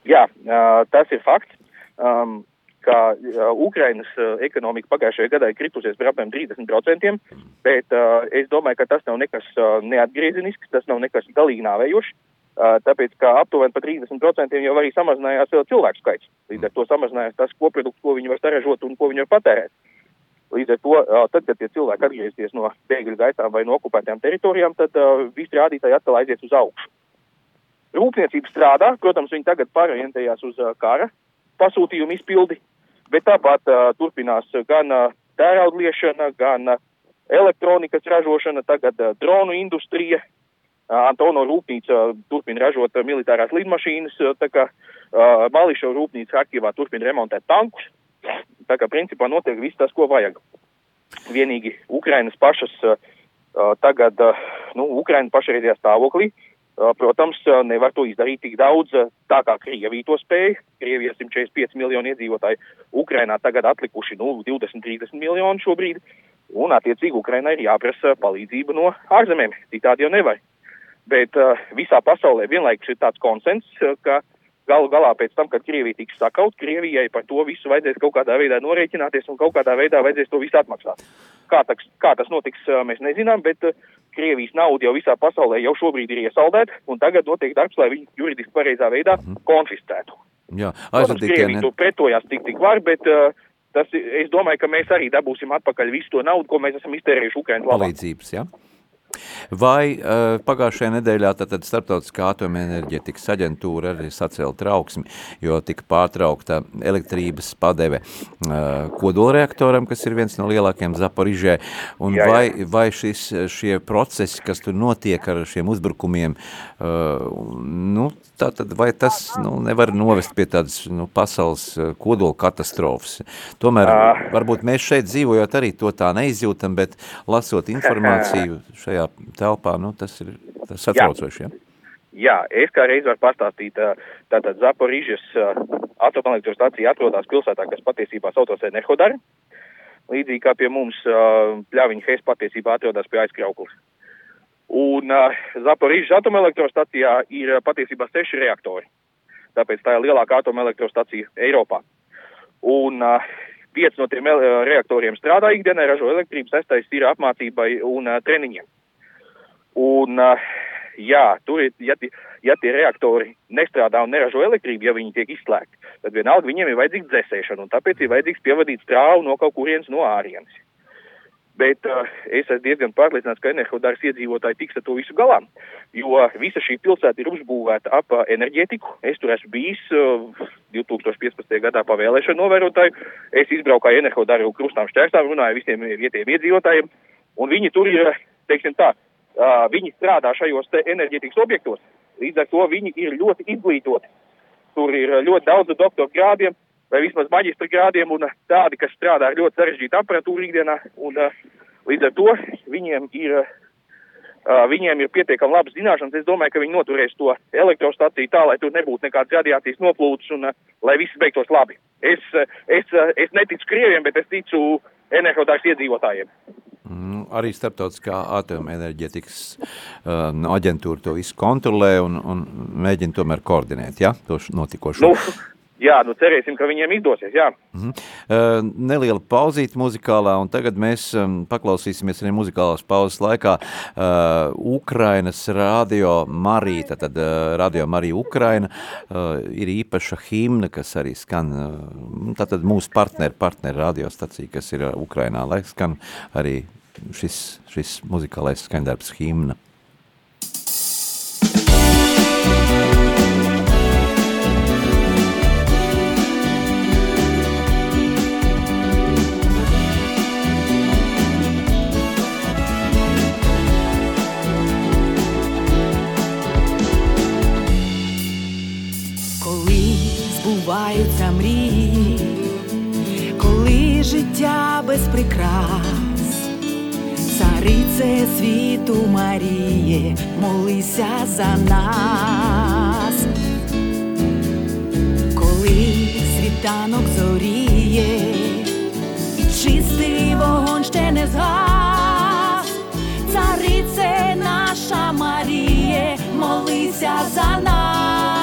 Jā, tas ir fakts. Um, ka uh, Ukrainas uh, ekonomika pagājušajā gadā ir kritusies par apmēram 30%, bet uh, es domāju, ka tas nav nekas uh, neatgriezenisks, tas nav nekas galīgi nāvējošs. Uh, tāpēc, ka aptuveni par 30% jau arī samazinājās vēl cilvēku skaits. Līdz ar to samazinājās tas koprodukts, ko viņi var saražot un ko viņi var patērēt. Līdz ar to, uh, tad, kad tie cilvēki atgriezīsies no bēgļu gaitām vai no okupētām teritorijām, tad uh, visi rādītāji atkal aizies uz augšu. Rūpniecība strādā, protams, viņi tagad pārorientējās uz uh, kara pasūtījumu izpildi, bet tāpat uh, turpinās gan tērauda liešana, gan elektronikas ražošana, tagad dronu industrija, Antono rūpnīca turpina ražot militārās lidmašīnas, tā kā uh, Mališo rūpnīca Harkivā turpina remontēt tankus. Tā kā principā notiek viss tas, ko vajag. Vienīgi Ukrainas pašas uh, tagad, uh, nu, Ukraina pašreizajā stāvoklī, protams, nevar to izdarīt tik daudz, tā kā Krievija to spēja. Krievija 145 miljoni iedzīvotāji, Ukrainā tagad atlikuši, nu, 20-30 miljoni šobrīd. Un, attiecīgi, Ukrainai ir jāprasa palīdzība no ārzemēm, citādi jau nevar bet uh, visā pasaulē vienlaikus ir tāds konsens, uh, ka galu galā pēc tam, kad Krievija tiks sakaut, Krievijai par to visu vajadzēs kaut kādā veidā norēķināties un kaut kādā veidā vajadzēs to visu atmaksāt. Kā, taks, kā tas notiks, uh, mēs nezinām, bet Krievijas nauda jau visā pasaulē jau šobrīd ir iesaldēta, un tagad notiek darbs, lai viņu juridiski pareizā veidā -hmm. konfiscētu. Jā, aizvadīkie. Krievija to pretojās tik tik var, bet uh, tas, es domāju, ka mēs arī dabūsim atpakaļ visu to naudu, ko mēs esam iztērējuši Ukrainas labā. Palīdzības, jā? Ja? Vai uh, pagājušajā nedēļā tātad starptautiskā atomenerģetikas aģentūra arī sacēla trauksmi, jo tika pārtraukta elektrības padeve uh, kodolreaktoram, kas ir viens no lielākiem Zaporižē, un jā, jā. vai, vai šis, šie procesi, kas tur notiek ar šiem uzbrukumiem, uh, nu, tātad vai tas nu, nevar novest pie tādas nu, pasaules kodola katastrofas? Tomēr uh. varbūt mēs šeit dzīvojot arī to tā neizjūtam, bet lasot informāciju šajā telpā, nu, tas ir tas satraucoši, ja? Jā, es kā reiz varu pastāstīt, tātad Zaporižas atomelektrostacija atrodas pilsētā, kas patiesībā saucas Enerhodar, līdzīgi kā pie mums Pļaviņa Hes patiesībā atrodas pie aizkrauklis. Un uh, Zaporižas atomelektrostacijā ir patiesībā seši reaktori, tāpēc tā ir lielākā atomelektrostacija Eiropā. Un uh, pieci no tiem reaktoriem strādā ikdienā, ražo elektrību, sestais ir apmācībai un uh, treniņiem. Un, jā, tur ir, ja, ja tie reaktori nestrādā un neražo elektrību, ja viņi tiek izslēgti, tad vienalga viņiem ir vajadzīga dzēsēšana, un tāpēc ir vajadzīgs pievadīt strāvu no kaut kurienes no ārienes. Bet uh, es esmu diezgan pārliecināts, ka energodārs iedzīvotāji tiks ar to visu galā, jo visa šī pilsēta ir uzbūvēta ap uh, enerģētiku. Es tur esmu bijis uh, 2015. gadā pavēlēšanu novērotāju. Es izbraucu energodāru krustām šķērstām, runāju visiem vietējiem iedzīvotājiem, un viņi tur ir, teiksim tā, uh, viņi strādā šajos enerģētikas objektos. Līdz ar to viņi ir ļoti izglītoti. Tur ir ļoti daudz doktora grādiem vai vismaz maģistra grādiem un tādi, kas strādā ar ļoti sarežģītu aparatūru ikdienā. Un, uh, līdz ar to viņiem ir, uh, viņiem ir pietiekami labas zināšanas. Es domāju, ka viņi noturēs to elektrostaciju tā, lai tur nebūtu nekādas radiācijas noplūdes un lai viss beigtos labi. Es, es, es neticu krieviem, bet es ticu energotāks iedzīvotājiem. Mm, arī starptautiskā atomenerģetikas um, aģentūra to visu kontrolē un, un mēģina tomēr koordinēt, ja, to notikošo. Nu, jā, nu cerēsim, ka viņiem izdosies. Mm -hmm. uh, neliela pauzīte muzikālā, un tagad mēs um, paklausīsimies arī muzikālās pauzes laikā uh, Ukrainas radio Marija, tad uh, radio Marija Ukraina uh, ir īpaša himna, kas arī skan, uh, tātad mūsu partneri, partneri radiostacija, kas ir Ukrainā, lai skan arī šis, šis muzikālais skaņdarbs himna. Царице світу Маріє, молися за нас, коли світанок зоріє, і чистий вогонь ще не згас, царице наша Маріє, молися за нас.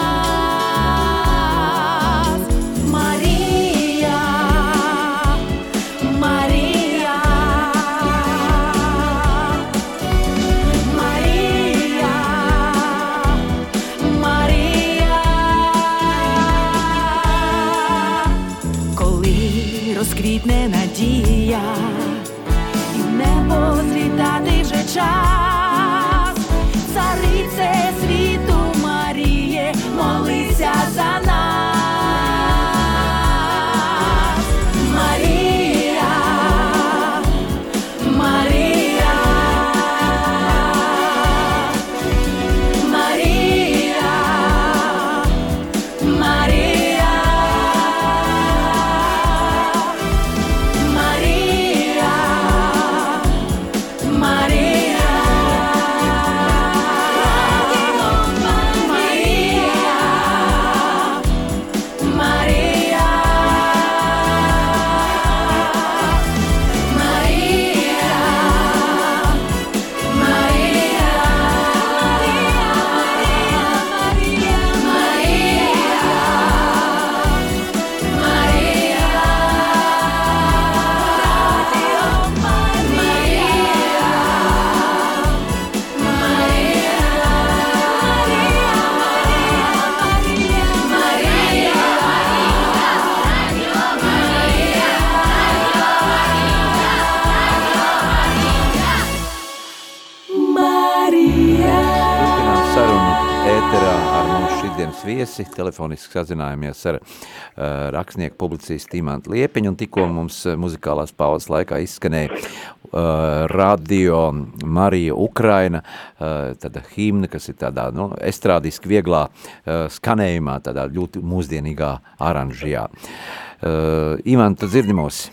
Viesi. Telefoniski sazinājāmies ar uh, rakstnieku publicistu Imantu Liepiņu, un tikko mums muzikālās pauzes laikā izskanēja uh, radio Marija Ukraina, uh, tāda himna, kas ir tādā, nu, estrādiski vieglā uh, skanējumā, tādā ļoti mūsdienīgā aranžijā. Uh, Imanta, dzirdi mūs?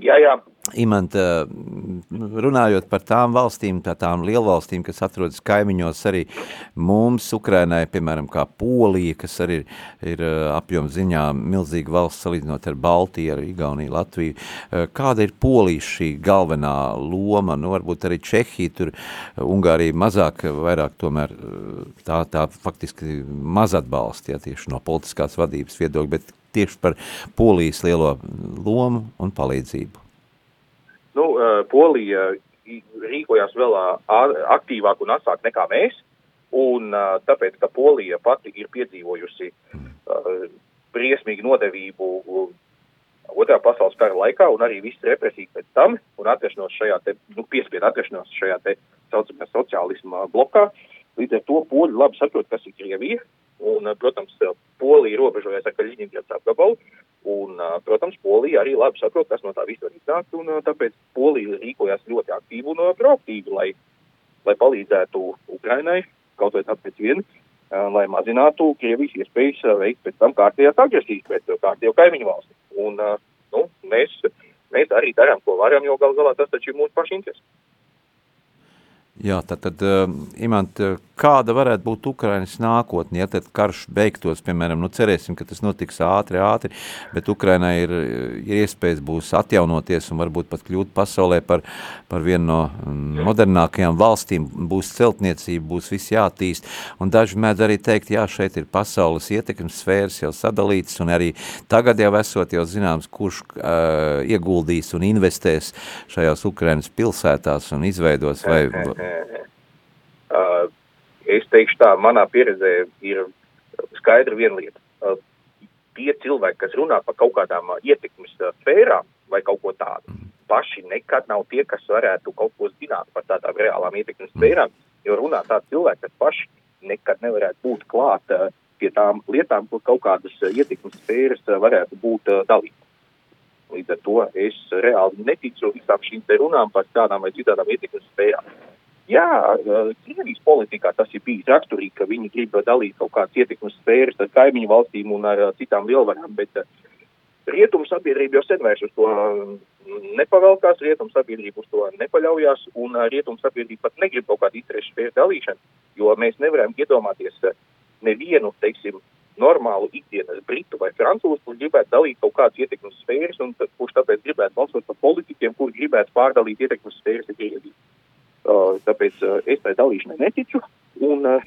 Jā, jā. Imanta, runājot par tām valstīm, tā tām lielvalstīm, kas atrodas kaimiņos arī mums, Ukrainai, piemēram, kā Polija, kas arī ir, ir apjoms ziņā milzīga valsts salīdzinot ar Baltiju, ar Igauniju, Latviju. Kāda ir Polijas šī galvenā loma? Nu, varbūt arī Čehija, tur Ungārija mazāk, vairāk tomēr tā, tā faktiski maz atbalsta, ja, tieši no politiskās vadības viedokļa, bet tieši par Polijas lielo lomu un palīdzību. Nu, Polija rīkojās vēl aktīvāk un asāk nekā mēs, un tāpēc, ka Polija pati ir piedzīvojusi briesmīgu nodevību otrā pasaules kara laikā un arī visu represiju pēc tam un atrašanos šajā te, nu, piespiedu atrašanos šajā te saucamā sociālisma blokā. Līdz ar to poļi labi saprot, kas ir Krievija, un, protams, Polija robežojas ar Kaļiņģerats apgabalu, Un, protams, Polija arī labi saprot, kas no tā viss var iznākt, un tāpēc Polija rīkojās ļoti aktīvi un proaktīvi, lai, lai palīdzētu Ukrainai, kaut vai tāpēc vien, lai mazinātu Krievijas iespējas veikt pēc tam kārtējās agresijas pret kārtējo kaimiņu valsti. Un, nu, mēs, mēs arī darām, ko varam, jo gal galā tas taču ir mūsu paši interesi. Jā, tad, tad uh, Imant, kāda varētu būt Ukrainas nākotne, ja tad karš beigtos, piemēram, nu cerēsim, ka tas notiks ātri, ātri, bet Ukrainai ir, ir iespējas būs atjaunoties un varbūt pat kļūt pasaulē par, par vienu no mm, modernākajām valstīm, būs celtniecība, būs viss jātīst, un daži mēdz arī teikt, jā, šeit ir pasaules ietekmes sfēras jau sadalītas, un arī tagad jau esot jau zināms, kurš uh, ieguldīs un investēs šajās Ukrainas pilsētās un izveidos vai... Uh, es teikšu tā, manā pieredzē ir skaidra viena lieta. Tie cilvēki, kas runā par kaut kādām ietekmes sfērām vai kaut ko tādu, paši nekad nav tie, kas varētu kaut ko zināt par tādām reālām ietekmes sfērām, jo runā tādi cilvēki, kas paši nekad nevarētu būt klāt pie tām lietām, kur kaut kādas ietekmes sfēras varētu būt dalītas. Līdz ar to es reāli neticu visām šīm te runām par tādām vai citādām ietekmes sfērām. Jā, Krievijas politikā tas ir bijis raksturīgi, ka viņi grib dalīt kaut kādas ietekmes sfēras ar kaimiņu valstīm un ar citām lielvarām, bet rietumu sabiedrība jau sen vairs uz to nepavelkās, rietumu sabiedrība uz to nepaļaujās, un rietumu sabiedrība pat negrib kaut kādu interešu sfēru dalīšanu, jo mēs nevaram iedomāties nevienu, teiksim, normālu ikdienas britu vai francūzu, kurš gribētu dalīt kaut kādas ietekmes sfēras, un kurš tāpēc gribētu balsot par politiķiem, kuri gribētu pārdalīt ietekmes sfēras. Uh, tāpēc uh, es tai dalīšanai neticu, un uh,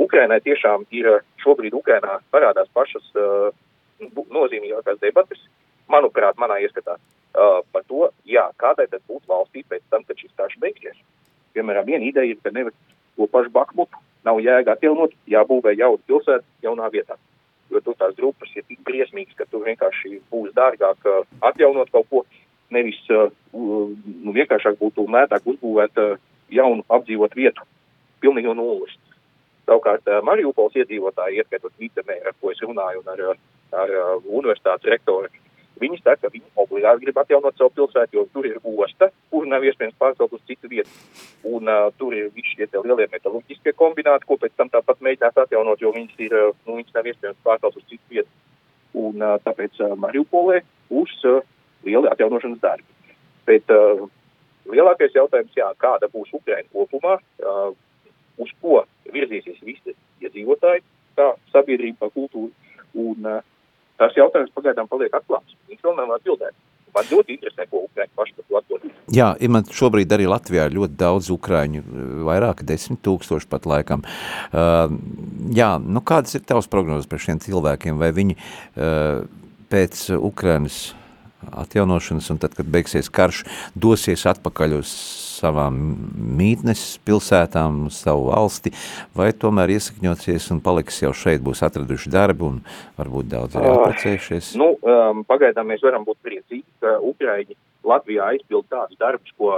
Ukrainai tiešām ir šobrīd Ukrainā parādās pašas nozīmīgākās debatas, manuprāt, manā ieskatā, par to, jā, kādai tad būtu valstī pēc tam, kad šis karš beigsies. Piemēram, viena ideja ir, ka nevar to pašu Bakmutu nav jēga atjaunot, jābūvē jauna pilsēta jaunā vietā. Jo tur tās grupas ir tik briesmīgas, ka tur vienkārši būs dārgāk atjaunot kaut ko, nevis uh, nu, vienkāršāk būtu lētāk uzbūvēt uh, jaunu apdzīvot vietu, pilnīgi no nulles. Savukārt uh, Mariupols iedzīvotāji, ieskaitot vicemeru, ar ko es runāju, un ar, ar universitātes rektoru, viņi saka, ka viņi obligāti grib atjaunot savu pilsētu, jo tur ir osta, kur nav iespējams pārcelt uz citu vietu. Un uh, tur ir visi šie lielie metalurģiskie kombināti, ko pēc tam tāpat mēģinās atjaunot, jo viņas, ir, nu, viņas nav iespējams pārcelt uz citu vietu. Un uh, tāpēc uh, Mariupolē būs uh, lieli atjaunošanas darbi. Bet uh, lielākais jautājums, jā, kāda būs Ukraina kopumā, uh, uz ko virzīsies visi iedzīvotāji, kā sabiedrība, kultūra. Un uh, tas jautājums pagaidām paliek atklāts. Viņš vēl nav atbildēts. Man ļoti interesē, ko Ukraiņi paši par to atbildēs. Jā, ir man šobrīd arī Latvijā ļoti daudz Ukraiņu, vairāk desmit tūkstoši pat laikam. Uh, jā, nu kādas ir tavs prognozes par šiem cilvēkiem, vai viņi uh, pēc Ukrainas atjaunošanas, un tad, kad beigsies karš, dosies atpakaļ uz savām mītnes pilsētām, savu valsti, vai tomēr iesakņosies un paliks jau šeit, būs atraduši darbu un varbūt daudz arī apprecējušies? Uh, nu, um, pagaidām mēs varam būt priecīgi, ka Ukraiņi Latvijā aizpild tādus darbus, ko,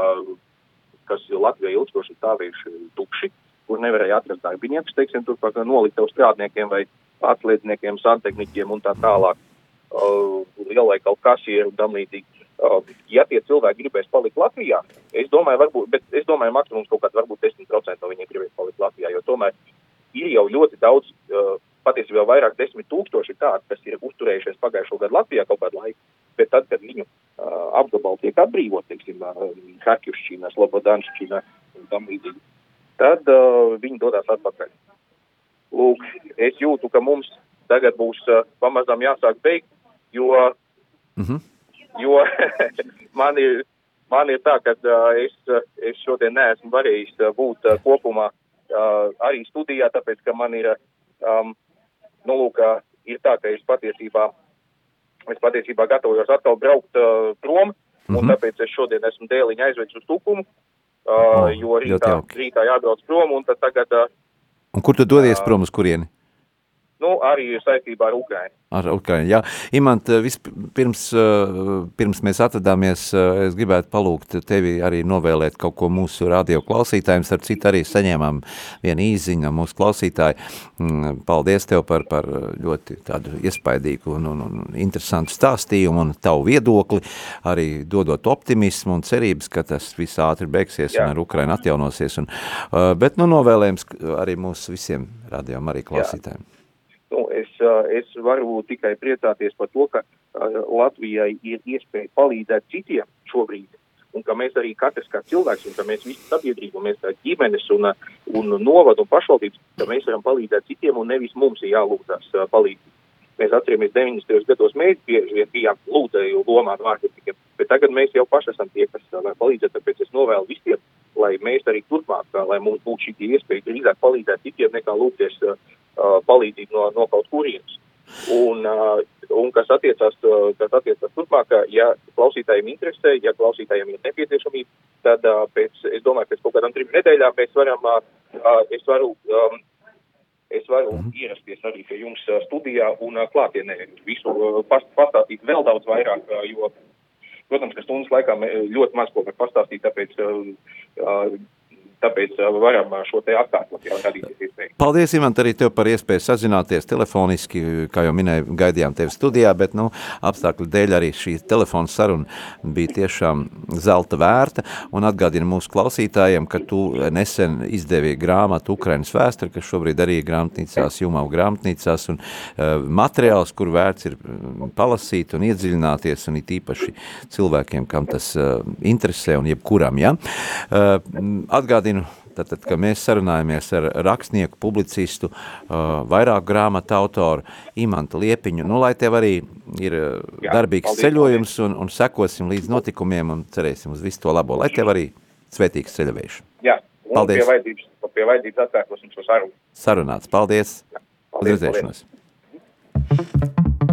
kas Latvijā ilgstoši stāvējuši tukši, kur nevarēja atrast darbiniekus, teiksim, tur par noliktavu strādniekiem vai atliedzniekiem, santehniķiem un tā tālāk lielveikalu kasieru un tam līdzīgi. Uh, ja tie cilvēki gribēs palikt Latvijā, es domāju, varbūt, bet es domāju, maksimums kaut kāds varbūt 10% no viņiem gribēs palikt Latvijā, jo tomēr ir jau ļoti daudz, uh, patiesībā vairāk desmit tūkstoši tādi, kas ir uzturējušies pagājušo gadu Latvijā kaut kādu laiku, bet tad, kad viņu uh, apgabali tiek atbrīvot, teiksim, uh, Harkivšķīnā, Slobodanšķīnā un tam līdzīgi, tad uh, viņi dodas atpakaļ. Lūk, es jūtu, ka mums tagad būs uh, pamazām jāsāk beigt jo, mm -hmm. jo man, ir, man ir tā, ka uh, es, es šodien neesmu varējis uh, būt kopumā arī studijā, tāpēc, ka man ir, um, nu, lūk, ir tā, ka es patiesībā, es patiesībā gatavojos atkal braukt uh, prom, mm -hmm. un tāpēc es šodien esmu dēliņa aizvedis uz tukumu, uh, jo rītā, rītā jābrauc prom, un tad tagad... Uh, un kur tu dodies uh, prom uz kurieni? Nu, arī saistībā ar Ukrainu. Ar Ukrainu, jā. Imant, eh, vispirms, eh, pirms mēs atradāmies, eh, es gribētu palūgt tevi arī novēlēt kaut ko mūsu radio klausītājiem, starp citu arī saņēmām vienu īziņu mūsu klausītāju. Mm, paldies tev par, par ļoti tādu iespaidīgu un, un, un interesantu stāstījumu un tavu viedokli, arī dodot optimismu un cerības, ka tas viss ātri beigsies jā. un ar Ukrainu atjaunosies. Un, bet nu novēlējums arī mūsu visiem radio arī klausītājiem. Jā nu, es, es varu tikai priecāties par to, ka Latvijai ir iespēja palīdzēt citiem šobrīd. un ka mēs arī katrs kā cilvēks, un ka mēs visi sabiedrība, mēs kā ģimenes un, un novadu un pašvaldības, ka mēs varam palīdzēt citiem, un nevis mums ir jālūdzās palīdzību. Mēs atceramies 90. gados, mēs bieži vien bijām lūdzēju lomā vārdiņiem, bet tagad mēs jau paši esam tie, kas var palīdzēt, tāpēc es novēlu visiem, lai mēs arī turpmāk, lai mums būtu šī iespēja drīzāk palīdzēt citiem nekā lūgties uh, palīdzību no, no kaut kurienes. Un, uh, un kas attiecās, uh, kas attiecās turpmāk, ja klausītājiem interesē, ja klausītājiem ir nepieciešamība, tad uh, pēc, es domāju, pēc kaut kādām trim nedēļām mēs varam, es varu um, es varu mm -hmm. ierasties arī pie jums studijā un klātienē visu past, pastāstīt vēl daudz vairāk, jo, protams, ka stundas laikā ļoti maz ko var pastāstīt, tāpēc tāpēc varam šo te atkārtot, ja gadīsies iespēja. Paldies, Imant, arī tev par iespēju sazināties telefoniski, kā jau minēju, gaidījām tevi studijā, bet, nu, apstākļu dēļ arī šī telefona saruna bija tiešām zelta vērta, un atgādina mūsu klausītājiem, ka tu nesen izdevi grāmatu Ukrainas vēsturi, kas šobrīd arī grāmatnīcās, Jumau grāmatnīcās, un uh, materiāls, kur vērts ir palasīt un iedziļināties, un it īpaši cilvēkiem, kam tas uh, interesē, un jebkuram, ja? Uh, atgādinu, Tātad, ka mēs sarunājamies ar rakstnieku, publicistu, uh, vairāk grāmatu autoru, Imantu Liepiņu, nu, lai tev arī ir Jā, darbīgs paldies, ceļojums un, un sekosim līdz notikumiem un cerēsim uz visu to labo, lai tev arī svētīgs ceļavējš. Jā, paldies. Pie vajadzības, pie vajadzības atkārtosim šo sarunu. Sarunāts, paldies. Jā, paldies, paldies.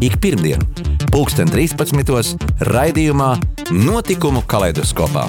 Ik pirmdienu, pulksten 13. raidījumā Notikumu kaleidoskopā.